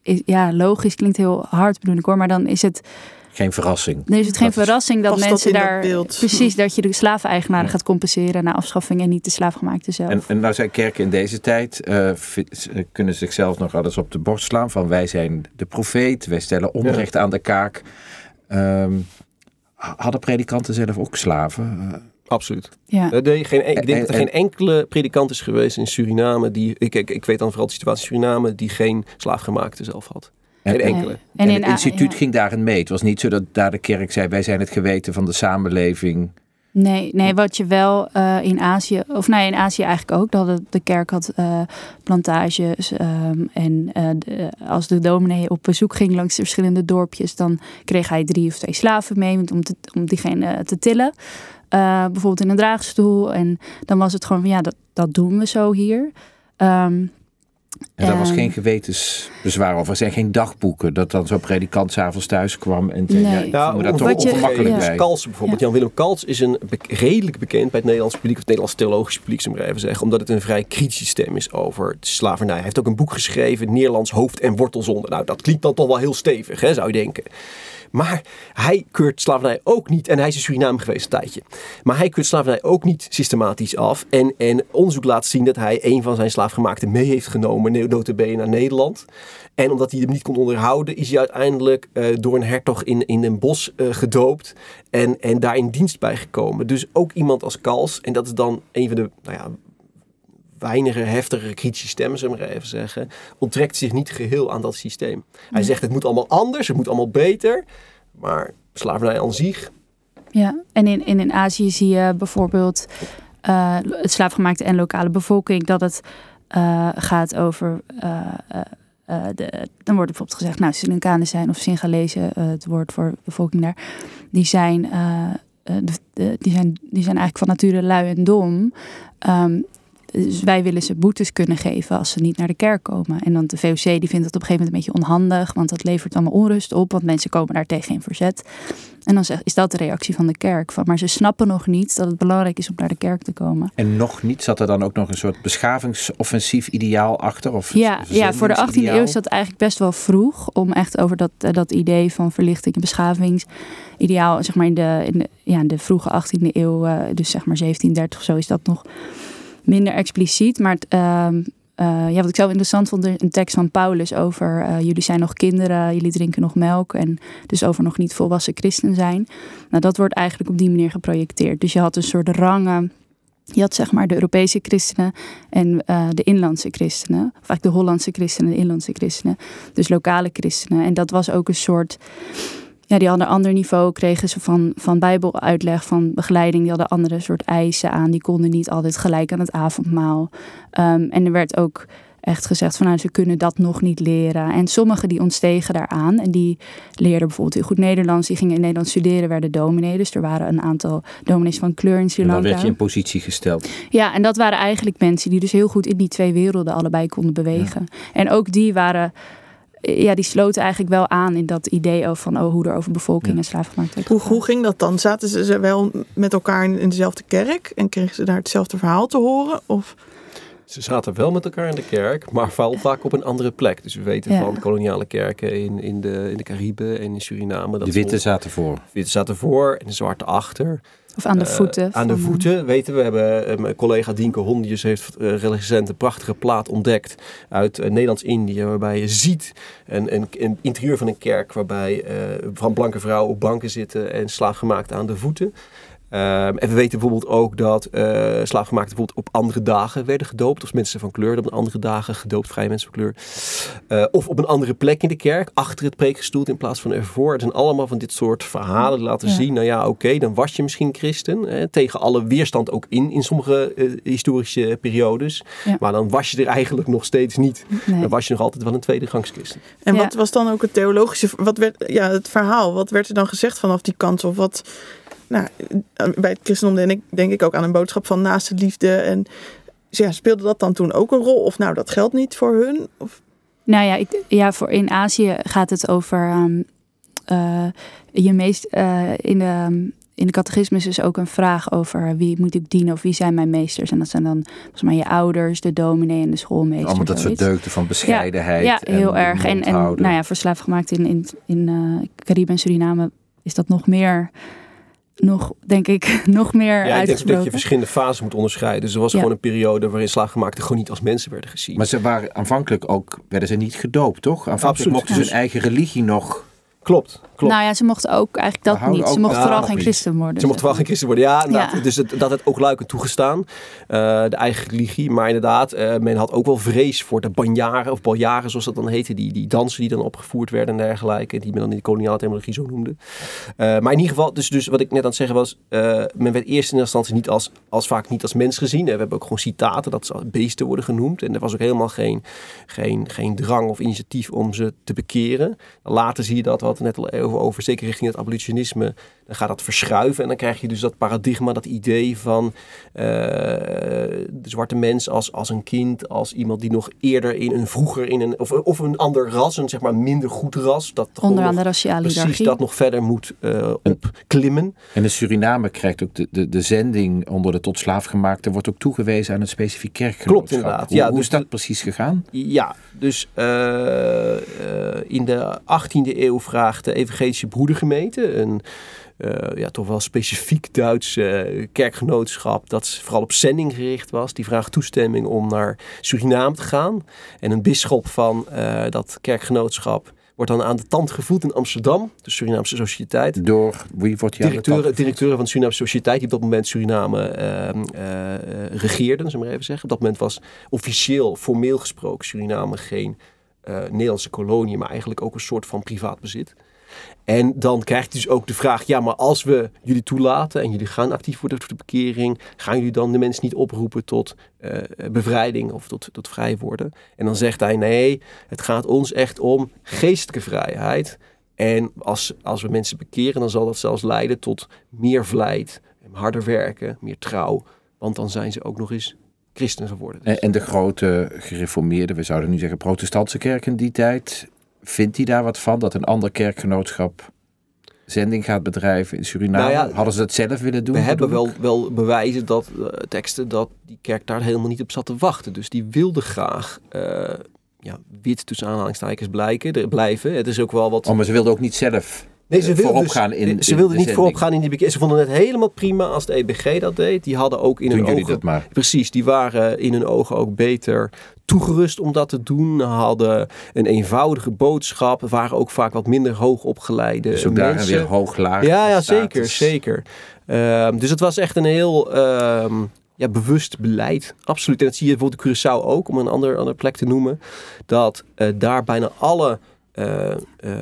is, ja, logisch klinkt heel hard bedoel ik hoor, maar dan is het, Geen verrassing. dan is het geen Dat verrassing dat mensen dat daar. beeld? Precies, dat je de slaveneigenaren Ja. gaat compenseren na afschaffing en niet de slaafgemaakte zelf. En, en nou zijn kerken in deze tijd, eh, ze kunnen zichzelf nog alles op de borst slaan van wij zijn de profeet, wij stellen onrecht aan de kaak. Ehm, hadden predikanten zelf ook slaven? Eh, ja. Absoluut. Nee, geen, ik denk En- dat er en- geen enkele predikant is geweest in Suriname die. Ik, ik, ik weet dan vooral de situatie in Suriname die geen slaafgemaakte zelf had. Geen en, en, enkele. En, en in het instituut ja. ging daarin mee. Het was niet zo dat daar de kerk zei wij zijn het geweten van de samenleving. Nee, nee, wat je wel eh, in Azië, of nee, in Azië eigenlijk ook, dat de kerk had eh, plantages. ehm, en eh, de- als de dominee op bezoek ging langs de verschillende dorpjes, dan kreeg hij drie of twee slaven mee om, te, om diegene te tillen. Bijvoorbeeld in een draagstoel. En dan was het gewoon van ja, dat, dat doen we zo hier. Ehm, En daar was En- geen gewetensbezwaar over. Er zijn geen dagboeken dat dan zo'n predikant s'avonds thuis kwam en Nee. ja, ik Ja, voel me daar toch ongemakkelijk ja. bij. Kals bijvoorbeeld. Ja. Jan-Willem Kals is een be- redelijk bekend bij het Nederlands publiek, of het Nederlands theologisch publiek, zou ik maar even zeggen, omdat het een vrij kritische stem is over de slavernij. Hij heeft ook een boek geschreven, Nederlands hoofd- en wortelzonde. Nou, dat klinkt dan toch wel heel stevig, hè, zou je denken. Maar hij keurt slavernij ook niet, en hij is in Suriname geweest een tijdje. Maar hij keurt slavernij ook niet systematisch af. En, en onderzoek laat zien dat hij een van zijn slaafgemaakten mee heeft genomen, notabene naar Nederland. En omdat hij hem niet kon onderhouden, is hij uiteindelijk eh, door een hertog in, in een bos eh, gedoopt. En, en daar in dienst bij gekomen. Dus ook iemand als Kals, en dat is dan een van de nou ja, weinige, heftige kritische stemmen, zullen we maar even zeggen, onttrekt zich niet geheel aan dat systeem. Hij zegt het moet allemaal anders, het moet allemaal beter. Maar slavernij aan zich, Ja, en in, in, in Azië zie je bijvoorbeeld eh, het slaafgemaakte en lokale bevolking, dat het eh, gaat over. eh, de, dan wordt bijvoorbeeld gezegd, nou, Sri Lankanen zijn of Singalezen, het woord voor bevolking daar, die zijn, de- de- die zijn, die zijn eigenlijk van nature lui en dom. Ehm, dus wij willen ze boetes kunnen geven als ze niet naar de kerk komen. En dan de VOC die vindt dat op een gegeven moment een beetje onhandig, want dat levert allemaal onrust op, want mensen komen daar tegen in verzet. En dan is dat de reactie van de kerk. Van, maar ze snappen nog niet dat het belangrijk is om naar de kerk te komen. En nog niet, zat er dan ook nog een soort beschavingsoffensief ideaal achter? Of Ja, ja, voor de 18e verzendingsideaal? eeuw is dat eigenlijk best wel vroeg. Om echt over dat, eh, dat idee van verlichting en beschavingsideaal. Zeg maar in de, in de, ja, in de vroege 18e eeuw, eh, dus zeg maar 1730 of zo, is dat nog minder expliciet. Maar ehm, eh, ja, wat ik zelf interessant vond, een tekst van Paulus over eh, jullie zijn nog kinderen, jullie drinken nog melk en dus over nog niet volwassen christen zijn. Nou, dat wordt eigenlijk op die manier geprojecteerd. Dus je had een soort rangen. Je had zeg maar de Europese christenen en eh, de inlandse christenen. Of de Hollandse christenen en de inlandse christenen. Dus lokale christenen. En dat was ook een soort... Ja, die hadden een ander niveau, kregen ze van, van bijbeluitleg, van begeleiding. Die hadden andere soort eisen aan. Die konden niet altijd gelijk aan het avondmaal. Ehm, en er werd ook echt gezegd van nou, ze kunnen dat nog niet leren. En sommigen die ontstegen daaraan en die leerden bijvoorbeeld heel goed Nederlands. Die gingen in Nederland studeren, werden dominee. Dus er waren een aantal dominees van kleur in Sri En dan Lanka. werd je in positie gesteld. Ja, en dat waren eigenlijk mensen die dus heel goed in die twee werelden allebei konden bewegen. En ook die waren, ja, die sloten eigenlijk wel aan in dat idee over van oh, hoe er over bevolking Ja. en slaafgemaakt werd Hoe, hoe ging dat dan? Zaten ze- wel met elkaar in, in dezelfde kerk en kregen ze daar hetzelfde verhaal te horen? Of Ze zaten wel met elkaar in de kerk, maar vooral vaak op een andere plek. Dus we weten Ja. van koloniale kerken in, in, de, in de Cariben en in Suriname. Dat De witte zaten voor. de witte zaten voor en de zwarte achter. Of aan de Eh, voeten. aan de eh, voeten, weten we. Hebben eh, mijn collega Dienke Hondius heeft eh, recent een prachtige plaat ontdekt uit Nederlands-Indië. Waarbij je ziet een, een, een interieur van een kerk waarbij van blanke vrouwen op banken zitten en slaafgemaakt aan de voeten. Ehm, en we weten bijvoorbeeld ook dat eh slaafgemaakten bijvoorbeeld op andere dagen werden gedoopt. Of mensen van kleur, dat op andere dagen gedoopt, vrije mensen van kleur. Eh, of op een andere plek in de kerk, achter het preekgestoel in plaats van ervoor. Het zijn allemaal van dit soort verhalen die laten Ja. zien. Nou ja, oké, dan was je misschien christen. Hè, tegen alle weerstand ook in, in sommige eh, historische periodes. Ja. Maar dan was je er eigenlijk nog steeds niet. nee. Dan was je nog altijd wel een tweede gangs christen. En Ja. wat was dan ook het theologische, wat werd, ja, het verhaal? Wat werd er dan gezegd vanaf die kant? Of wat, nou, bij het christendom denk ik, denk ik ook aan een boodschap van naaste liefde. En ja, speelde dat dan toen ook een rol? Of nou, dat geldt niet voor hun? Of, Nou ja, ik, ja voor in Azië gaat het over ehm, eh, je meest eh, in de in de catechismus is ook een vraag over wie moet ik dienen of wie zijn mijn meesters. En dat zijn dan volgens mij je ouders, de dominee en de schoolmeester. Allemaal dat soort deugden van bescheidenheid. Ja, en heel erg. En, mond en nou ja, voor slaafgemaakt in, in, in eh Caribe en Suriname is dat nog meer, nog denk ik, nog meer Ja, ik denk dat je verschillende fases moet onderscheiden. Dus er was Ja. gewoon een periode waarin slaafgemaakten gewoon niet als mensen werden gezien. Maar ze waren aanvankelijk ook, werden ze niet gedoopt, toch? Aanvankelijk Absoluut. mochten ze hun eigen religie nog. Klopt, klopt. Nou ja, ze mochten ook eigenlijk dat niet. Ze mochten Ja, vooral geen christen worden. Ze mochten wel geen christen worden. Ja. Ja. Dus het, dat het ook luikend toegestaan. eh, de eigen religie. Maar inderdaad, eh, men had ook wel vrees voor de banjaren of baljaren, zoals dat dan heette. Die, die dansen die dan opgevoerd werden en dergelijke. Die men dan in de koloniale terminologie zo noemde. Eh, maar in ieder geval, dus, dus wat ik net aan het zeggen was. eh, men werd eerst in instantie niet als, als vaak niet als mens gezien. We hebben ook gewoon citaten dat ze beesten worden genoemd. En er was ook helemaal geen, geen, geen drang of initiatief om ze te bekeren. Later zie je dat, hadden het net al over, over, zeker richting het abolitionisme, dan gaat dat verschuiven. En dan krijg je dus dat paradigma, dat idee van uh, de zwarte mens als, als een kind, als iemand die nog eerder in een vroeger in een, of, of een ander ras, een zeg maar minder goed ras, dat onder de raciale precies dat nog verder moet uh, opklimmen. En de Suriname krijgt ook de, de, de zending onder de tot slaafgemaakte, wordt ook toegewezen aan het specifiek kerkgenootschap. Klopt inderdaad. Hoe, ja, hoe dus is dat precies gegaan? Ja, dus uh, in de 18e eeuw vraagt de Evangelische Broedergemeente een uh, ja, toch wel specifiek Duitse kerkgenootschap dat vooral op zending gericht was. Die vraagt toestemming om naar Suriname te gaan. En een bisschop van dat kerkgenootschap wordt dan aan de tand gevoeld in Amsterdam, de Surinaamse Sociëteit. Door wie wordt hij directeuren, directeuren van de Surinaamse Sociëteit, die op dat moment Suriname uh, uh, regeerden, zullen we maar even zeggen. Op dat moment was officieel, formeel gesproken, Suriname geen uh, Nederlandse kolonie, maar eigenlijk ook een soort van privaat bezit. En dan krijg je dus ook de vraag: ja, maar als we jullie toelaten en jullie gaan actief worden voor de bekering, gaan jullie dan de mensen niet oproepen tot uh, bevrijding of tot, tot vrij worden? En dan zegt hij: nee, het gaat ons echt om geestelijke vrijheid. En als, als we mensen bekeren, dan zal dat zelfs leiden tot meer vlijt, harder werken, meer trouw. Want dan zijn ze ook nog eens christen geworden. En de grote gereformeerde, we zouden nu zeggen protestantse kerk in die tijd, vindt hij daar wat van dat een ander kerkgenootschap zending gaat bedrijven in Suriname? Nou ja, Hadden ze dat zelf willen doen? We hebben wel, wel bewijzen dat uh, teksten dat die kerk daar helemaal niet op zat te wachten. Dus die wilde graag uh, ja, wit tussen aanhalingstekens blijken, blijven. Het is ook wel wat. Oh, maar ze wilden ook niet zelf Nee, ze wilden, dus, gaan in, ze wilden niet voorop gaan in die bekering. Ze vonden het helemaal prima als de EBG dat deed. Die hadden ook in Doen hun ogen. Dat maar. Precies, die waren in hun ogen ook beter toegerust om dat te doen. Hadden een eenvoudige boodschap. Waren ook vaak wat minder hoog opgeleide dus ook mensen. daar weer hoog laag. Ja, ja zeker, zeker. Um, dus het was echt een heel. Um, ja, bewust beleid. Absoluut. En dat zie je bijvoorbeeld in Curaçao ook, om een ander, andere plek te noemen. Dat uh, daar bijna alle uh, uh,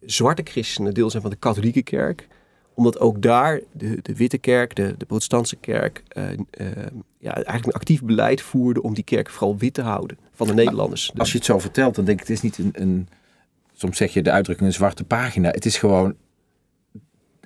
zwarte christenen deel zijn van de katholieke kerk. Omdat ook daar de, de witte kerk, de, de protestantse kerk, uh, uh, ja, eigenlijk een actief beleid voerde om die kerk vooral wit te houden van de Nederlanders. Maar als je het zo vertelt, dan denk ik, het is niet een, een soms zeg je de uitdrukking een zwarte pagina. Het is gewoon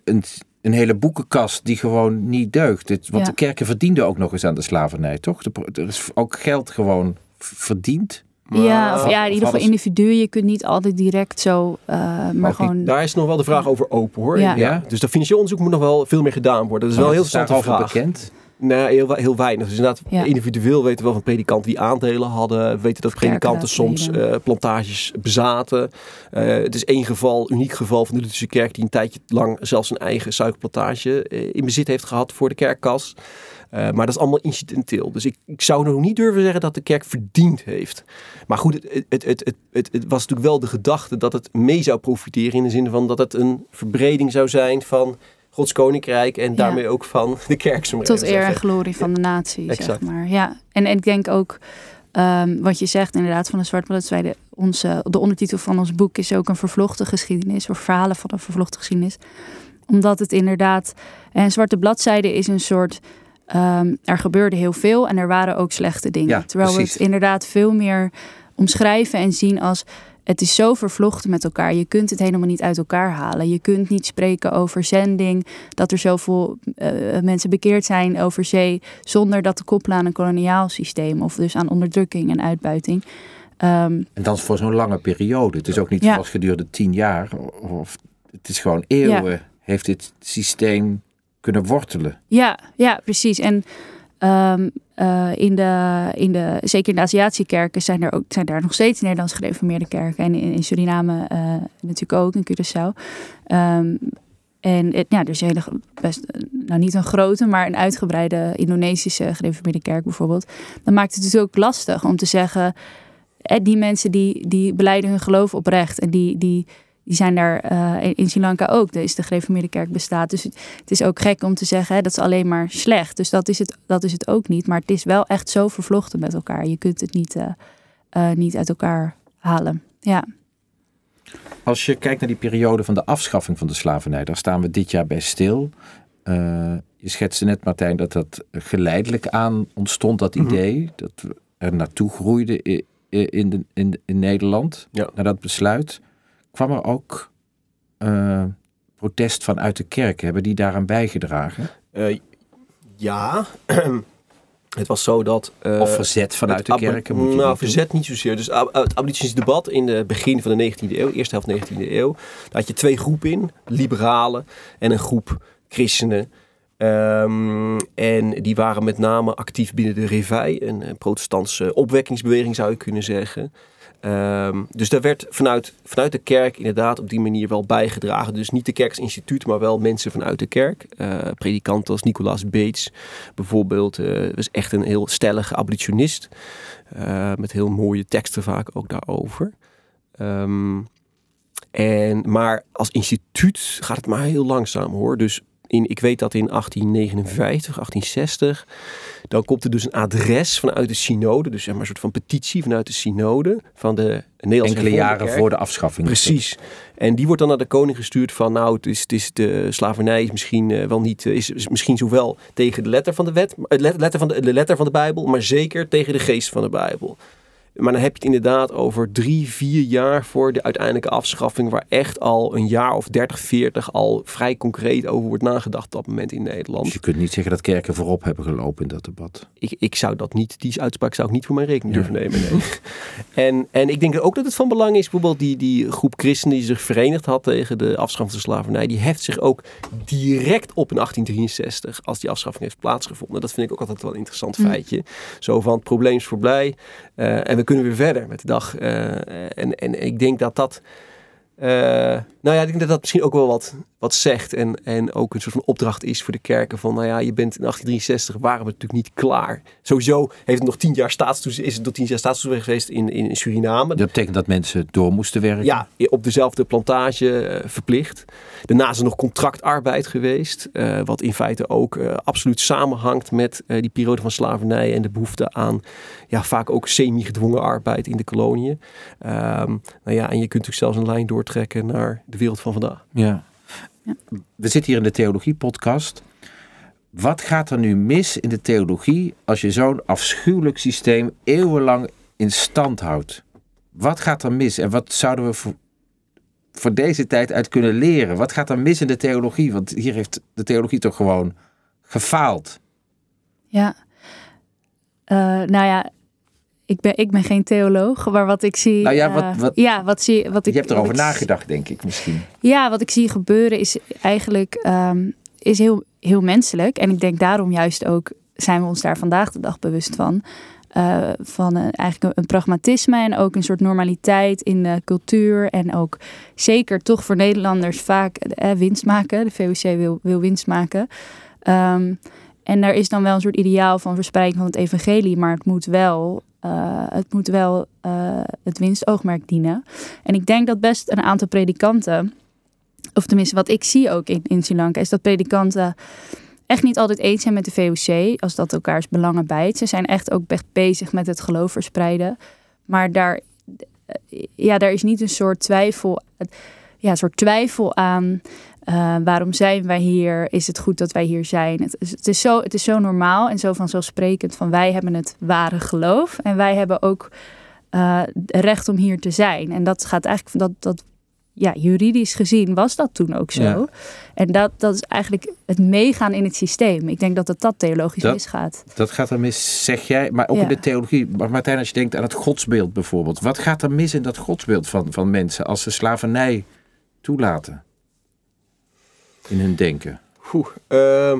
een, een hele boekenkast die gewoon niet deugt. Het, want Ja. de kerken verdienden ook nog eens aan de slavernij, toch? De, er is ook geld gewoon verdiend. Ja, of ja, in ieder geval individuen. Je kunt niet altijd direct zo, eh, maar Maar gewoon... daar is nog wel de vraag over open hoor. Ja. Ja. Dus dat financieel onderzoek moet nog wel veel meer gedaan worden. Dat is wel een heel daarover vraag. bekend. Nee, heel, heel weinig. Dus inderdaad, Ja. individueel weten we wel van predikanten die aandelen hadden. We weten dat predikanten soms eh, plantages bezaten. Eh, het is één geval, uniek geval van de Lutherse kerk... die een tijdje lang zelfs een eigen suikerplantage eh, in bezit heeft gehad voor de kerkkas. Eh, maar dat is allemaal incidenteel. Dus ik, ik zou nog niet durven zeggen dat de kerk verdiend heeft. Maar goed, het, het, het, het, het, het was natuurlijk wel de gedachte dat het mee zou profiteren... in de zin van dat het een verbreding zou zijn van... Gods koninkrijk en daarmee ook van de kerk. Tot eer en glorie van de natie, Exact. zeg maar. Ja, en, en ik denk ook, ehm, wat je zegt inderdaad van de Zwarte Bladzijde, onze, de ondertitel van ons boek is ook een vervlochten geschiedenis, of verhalen van een vervlochten geschiedenis. Omdat het inderdaad, en Zwarte Bladzijde is een soort, ehm, er gebeurde heel veel en er waren ook slechte dingen. Ja, Terwijl we het inderdaad veel meer omschrijven en zien als het is zo vervlochten met elkaar. Je kunt het helemaal niet uit elkaar halen. Je kunt niet spreken over zending, dat er zoveel eh, mensen bekeerd zijn over zee, zonder dat te koppelen aan een koloniaal systeem of dus aan onderdrukking en uitbuiting. Ehm, En dan voor zo'n lange periode. Het is ook niet Ja. vast gedurende tien jaar. Of, het is gewoon eeuwen heeft dit systeem kunnen wortelen. ja, ja, precies. En ehm, eh, in de, in de, zeker in de Aziatische kerken zijn er, ook, zijn daar nog steeds Nederlands gereformeerde kerken. En in, in Suriname eh, natuurlijk ook, in Curaçao. Ehm, en het, ja, dus een hele, best, nou niet een grote, maar een uitgebreide Indonesische gereformeerde kerk bijvoorbeeld. Dan maakt het dus ook lastig om te zeggen, eh, die mensen die, die beleiden hun geloof oprecht. En die, die, die zijn daar eh, in- Sri Lanka ook. Dus de gereformeerde kerk bestaat. Dus het, is ook gek om te zeggen, hè, dat is alleen maar slecht. Dus dat is, het, dat is het ook niet. Maar het is wel echt zo vervlochten met elkaar. Je kunt het niet, eh, eh, niet uit elkaar halen. Ja. Als je kijkt naar die periode van de afschaffing van de slavernij, daar staan we dit jaar bij stil. Eh, je schetste net, Martijn, dat dat geleidelijk aan ontstond, dat Mhm. idee. Dat er naartoe i- in, de, in, in Nederland, Ja. naar dat besluit. Kwam er ook eh, protest vanuit de kerk? Hebben die daaraan bijgedragen? Eh, ja, het was zo dat... eh, of verzet vanuit de kerken? Moet je nou, verzet niet zozeer. Dus het abolitionistisch debat in het begin van de 19e eeuw, eerste helft 19e eeuw, daar had je twee groepen in. Liberalen en een groep christenen. Ehm, en die waren met name actief binnen de Reveil, een, eh, protestantse opwekkingsbeweging zou je kunnen zeggen. Ehm, dus daar werd vanuit, vanuit de kerk inderdaad op die manier wel bijgedragen. Dus niet de kerk instituut, maar wel mensen vanuit de kerk. Eh predikanten als Nicolaas Beets bijvoorbeeld. eh was echt een heel stellige abolitionist. eh, met heel mooie teksten vaak ook daarover. Ehm, en, maar als instituut gaat het maar heel langzaam hoor. Dus in, ik weet dat in 1859, 1860, dan komt er dus een adres vanuit de synode, dus zeg maar een soort van petitie vanuit de synode van de Nederlandse Enkele jaren voor de afschaffing. Precies. En die wordt dan naar de koning gestuurd van nou, het is, het is de slavernij is misschien eh, wel niet, eh, is, is misschien zowel tegen de letter van de wet, eh, let- letter van de, de letter van de Bijbel, maar zeker tegen de geest van de Bijbel. Maar dan heb je het inderdaad over drie, vier jaar voor de uiteindelijke afschaffing, waar echt al een jaar of 30, 40 al vrij concreet over wordt nagedacht op dat moment in Nederland. Dus je kunt niet zeggen dat kerken voorop hebben gelopen in dat debat. ik, ik zou dat niet, die uitspraak zou ik niet voor mijn rekening Ja. durven nemen. Nee. en, en ik denk ook dat het van belang is, bijvoorbeeld die, die groep christenen die zich verenigd had tegen de afschaffing van de slavernij, die heft zich ook direct op in 1863, als die afschaffing heeft plaatsgevonden. Dat vind ik ook altijd wel een interessant Mm. feitje. Zo van het probleem is voorbij eh, en we kunnen weer verder met de dag. Eh, en, en ik denk dat dat. eh, nou ja, ik denk dat dat misschien ook wel wat, wat zegt. En, en ook een soort van opdracht is voor de kerken. Van nou ja, je bent in 1863 waren we natuurlijk niet klaar. Sowieso heeft het nog tien jaar staatstoezicht, is het nog tien jaar staatstoezicht geweest in, in Suriname. Dat betekent dat mensen door moesten werken. Ja, op dezelfde plantage eh, verplicht. Daarna is er nog contractarbeid geweest. eh, wat in feite ook eh, absoluut samenhangt met die periode van slavernij en de behoefte aan ja, vaak ook semi-gedwongen arbeid in de koloniën. Ehm, nou ja, en je kunt natuurlijk zelfs een lijn doortrekken naar de wereld van vandaag. Ja. Ja. We zitten hier in de theologie-podcast. Wat gaat er nu mis in de theologie als je zo'n afschuwelijk systeem eeuwenlang in stand houdt? Wat gaat er mis en wat zouden we voor, voor deze tijd uit kunnen leren? Wat gaat er mis in de theologie? Want hier heeft de theologie toch gewoon gefaald. Ja. Eh, nou ja, ik ben, ik ben geen theoloog, maar wat ik zie. Nou ja, wat- eh, wat- ja, wat zie, wat ik, je hebt erover ik- nagedacht, denk ik misschien. Ja, wat ik zie gebeuren is eigenlijk ehm, is heel, heel menselijk. En ik denk daarom juist ook zijn we ons daar vandaag de dag bewust van. Eh, van een, eigenlijk een, een pragmatisme en ook een soort normaliteit in de cultuur. En ook zeker toch voor Nederlanders vaak eh, winst maken. De VOC wil, wil winst maken. Ehm, en daar is dan wel een soort ideaal van verspreiding van het evangelie. Maar het moet wel, eh, het, moet wel eh, het winstoogmerk dienen. En ik denk dat best een aantal predikanten of tenminste wat ik zie ook in, in Sri Lanka, is dat predikanten echt niet altijd eens zijn met de VOC, als dat elkaars belangen bijt. Ze zijn echt ook echt bezig met het geloof verspreiden. Maar daar, ja, daar is niet een soort twijfel, ja, een soort twijfel aan. Eh, waarom zijn wij hier? Is het goed dat wij hier zijn? Het, is- het, is zo, het is zo normaal en zo vanzelfsprekend van wij hebben het ware geloof. En wij hebben ook eh, recht om hier te zijn. En dat gaat eigenlijk dat, dat ja, juridisch gezien was dat toen ook zo. Ja. En dat, dat is eigenlijk het meegaan in het systeem. Ik denk dat het dat theologisch Dat- misgaat. Dat gaat er mis, zeg jij. Maar ook Ja. in de theologie. Maar Martijn, als je denkt aan het godsbeeld bijvoorbeeld. Wat gaat er mis in dat godsbeeld van, van mensen als ze slavernij toelaten? In hun denken. Oeh, ehm,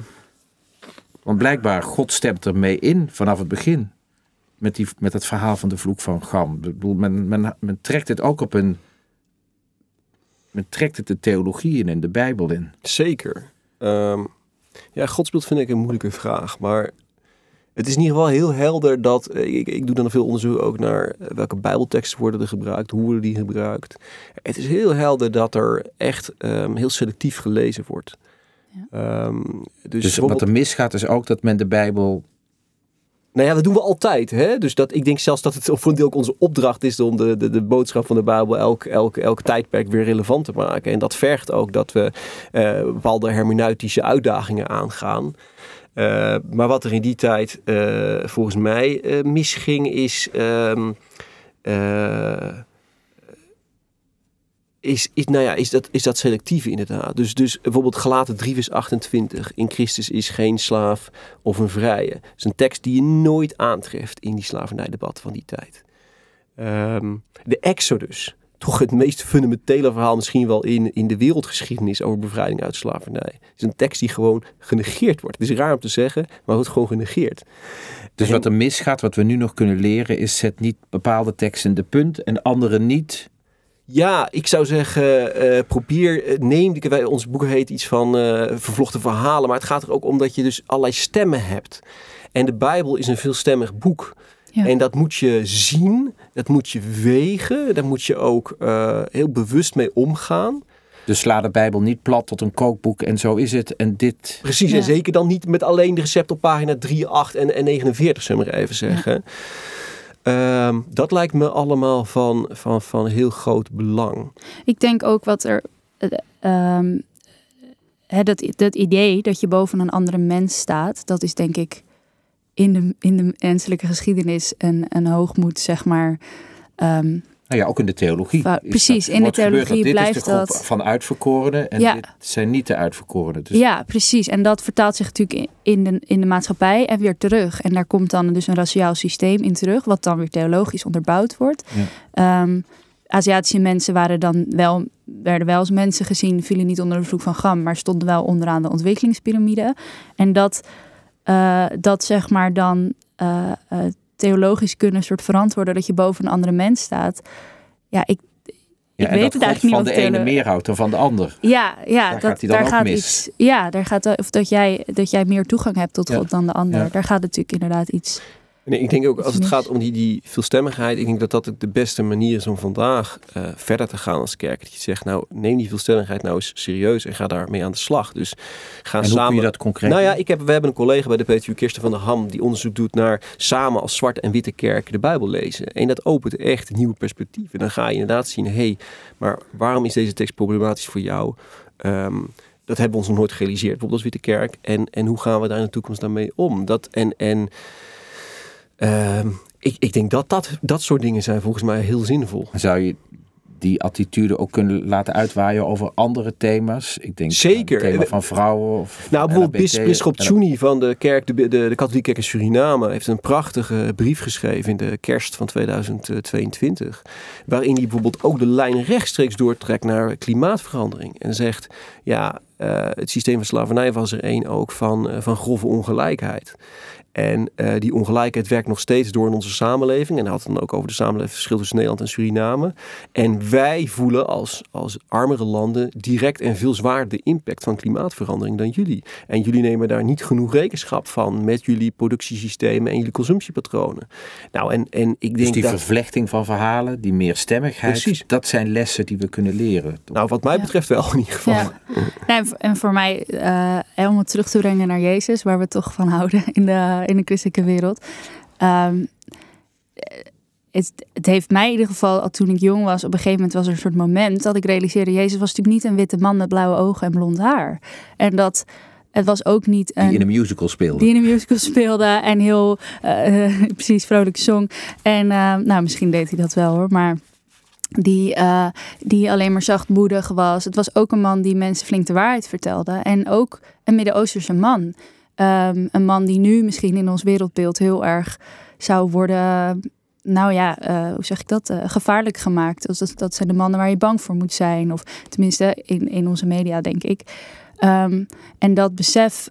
Want blijkbaar, God stemt ermee in vanaf het begin. Met, die, met het verhaal van de vloek van Gam. Men, men, men trekt het ook op een... Men trekt het de theologie in en de Bijbel in. Zeker. Ehm, ja, godsbeeld vind ik een moeilijke vraag. Maar het is in ieder geval heel helder dat... eh, Ik, ik doe dan veel onderzoek ook naar eh, welke bijbelteksten worden er gebruikt. Hoe worden die gebruikt. Het is heel helder dat er echt ehm, heel selectief gelezen wordt. Ja. Ehm, dus Dus wat er misgaat is ook dat men de Bijbel... Nou ja, dat doen we altijd. Hè? Dus dat, ik denk zelfs dat het voor een deel ook onze opdracht is om de, de, de boodschap van de Bijbel elk, elk, elk tijdperk weer relevant te maken. En dat vergt ook dat we eh, bepaalde hermeneutische uitdagingen aangaan. Eh, maar wat er in die tijd eh, volgens mij eh, misging is. ehm, eh, is, is, nou ja, is, dat, is dat selectief inderdaad. Dus, dus bijvoorbeeld Galaten 3 vers 28. In Christus is geen slaaf of een vrije. Dat is een tekst die je nooit aantreft in die slavernijdebat van die tijd. Ehm, de Exodus. Toch het meest fundamentele verhaal misschien wel in, in de wereldgeschiedenis over bevrijding uit slavernij. Het is een tekst die gewoon genegeerd wordt. Het is raar om te zeggen, maar wordt gewoon genegeerd. Dus wat er misgaat, wat we nu nog kunnen leren, is zet niet bepaalde teksten de punt en andere niet. Ja, ik zou zeggen, eh, probeer, eh, neem, wij, ons boek heet iets van uh, vervlochten verhalen, maar het gaat er ook om dat je dus allerlei stemmen hebt. En de Bijbel is een veelstemmig boek. Ja. En dat moet je zien, dat moet je wegen, daar moet je ook heel bewust mee omgaan. Dus sla de Bijbel niet plat tot een kookboek en zo is het en dit. Precies, en zeker dan niet met alleen de recept op pagina 3, 8 en, en 49, zullen we maar even zeggen. Ehm, dat lijkt me allemaal van, van, van heel groot belang. Ik denk ook wat er. Uh, dat, dat idee dat je boven een andere mens staat, dat is denk ik in de, in de menselijke geschiedenis een, een hoogmoed, zeg maar. Um, nou ja, ook in de theologie. precies, in de theologie dat, blijft dit is de dat. van uitverkorenen en dit zijn niet de uitverkorenen. Dus... Ja, precies. En dat vertaalt zich natuurlijk in de, in de maatschappij en weer terug. En daar komt dan dus een raciaal systeem in terug, wat dan weer theologisch onderbouwd wordt. Ja. Um, Aziatische mensen waren dan wel, werden wel als mensen gezien, vielen niet onder de vloek van Gam, maar stonden wel onderaan de ontwikkelingspyramide. En dat, uh, dat zeg maar dan uh, uh, theologisch kunnen soort verantwoorden dat je boven een andere mens staat. Ja, ik, ik weet het eigenlijk niet. Van de ene meer houdt dan van de ander. Ja, ja daar dat, gaat, daar gaat iets. Ja, daar gaat of dat jij, dat jij meer toegang hebt tot God dan de ander. Daar gaat natuurlijk inderdaad iets Nee, ik denk ook als het gaat om die, die veelstemmigheid, ik denk dat dat ook de beste manier is om vandaag uh, verder te gaan als kerk. Dat je zegt, nou neem die veelstemmigheid nou eens serieus en ga daarmee aan de slag. Dus ga en samen. Hoe kun je dat concreet? Nou ja, ik heb, we hebben een collega bij de PTU, Kirsten van der Ham, die onderzoek doet naar samen als zwarte en witte kerk de Bijbel lezen. En dat opent echt nieuwe perspectieven. Dan ga je inderdaad zien, hé, hey, maar waarom is deze tekst problematisch voor jou? Um, dat hebben we ons nog nooit gerealiseerd, bijvoorbeeld als Witte Kerk. En, en hoe gaan we daar in de toekomst daarmee om? Dat, en, en Ehm, ik, ik denk dat, dat dat soort dingen zijn volgens mij heel zinvol. Zou je die attitude ook kunnen laten uitwaaien over andere thema's? Ik denk Zeker. het thema van vrouwen. Of nou, bijvoorbeeld Bisschop Tjuni van de kerk, de, de, de katholieke kerk in Suriname, heeft een prachtige brief geschreven in de kerst van 2022. Waarin hij bijvoorbeeld ook de lijn rechtstreeks doortrekt naar klimaatverandering. En zegt, ja, uh, het systeem van slavernij was er één ook van, uh, van grove ongelijkheid. En uh, die ongelijkheid werkt nog steeds door in onze samenleving. En hij had het dan ook over de samenleving verschil tussen Nederland en Suriname. En wij voelen als, als armere landen direct en veel zwaarder de impact van klimaatverandering dan jullie. En jullie nemen daar niet genoeg rekenschap van met jullie productiesystemen en jullie consumptiepatronen. Nou, en, en ik denk dus die dat... vervlechting van verhalen, die meerstemmigheid, Precies. dat zijn lessen die we kunnen leren. Toch? Nou, wat mij betreft wel in ieder geval. Ja. Nee, en voor mij, uh, om het terug te brengen naar Jezus, waar we toch van houden in de in de christelijke wereld. Um, het, het, heeft mij in ieder geval, al toen ik jong was, op een gegeven moment was er een soort moment dat ik realiseerde: Jezus was natuurlijk niet een witte man met blauwe ogen en blond haar. En dat het was ook niet een. Die in een musical speelde. Die in een musical speelde en heel uh, precies vrolijk zong. En uh, nou, misschien deed hij dat wel hoor, maar. Die, uh, die alleen maar zachtmoedig was. Het was ook een man die mensen flink de waarheid vertelde. En ook een Midden-Oosterse man. Um, een man die nu misschien in ons wereldbeeld heel erg zou worden, nou ja, uh, hoe zeg ik dat, uh, gevaarlijk gemaakt. Dus dat, dat zijn de mannen waar je bang voor moet zijn. Of tenminste in, in onze media, denk ik. Um, en dat besef,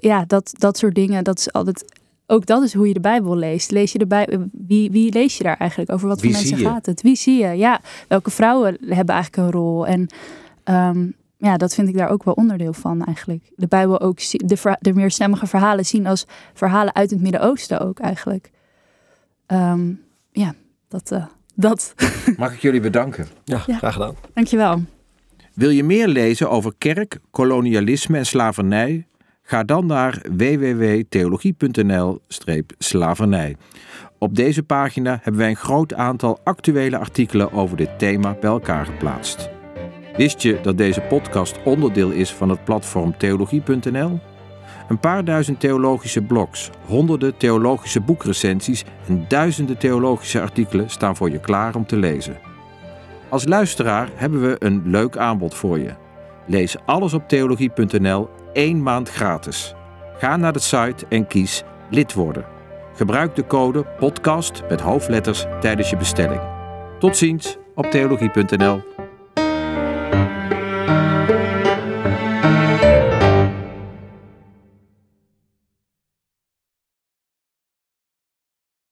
ja, dat, dat soort dingen, dat is altijd. Ook dat is hoe je de Bijbel leest. Lees je de Bijbel, wie, wie lees je daar eigenlijk? Over wat voor mensen gaat het? Wie zie je? Ja, welke vrouwen hebben eigenlijk een rol? En um, ja, dat vind ik daar ook wel onderdeel van eigenlijk. De Bijbel ook de, de meerstemmige verhalen zien als verhalen uit het Midden-Oosten ook eigenlijk. Um, ja, dat. Uh, dat. Mag ik jullie bedanken? Ja, ja, graag gedaan. Dankjewel. Wil je meer lezen over kerk, kolonialisme en slavernij? Ga dan naar www.theologie.nl-slavernij. Op deze pagina hebben wij een groot aantal actuele artikelen over dit thema bij elkaar geplaatst. Wist je dat deze podcast onderdeel is van het platform theologie.nl? Een paar duizend theologische blogs, honderden theologische boekrecensies en duizenden theologische artikelen staan voor je klaar om te lezen. Als luisteraar hebben we een leuk aanbod voor je. Lees alles op theologie.nl één maand gratis. Ga naar de site en kies lid worden. Gebruik de code podcast met hoofdletters tijdens je bestelling. Tot ziens op theologie.nl.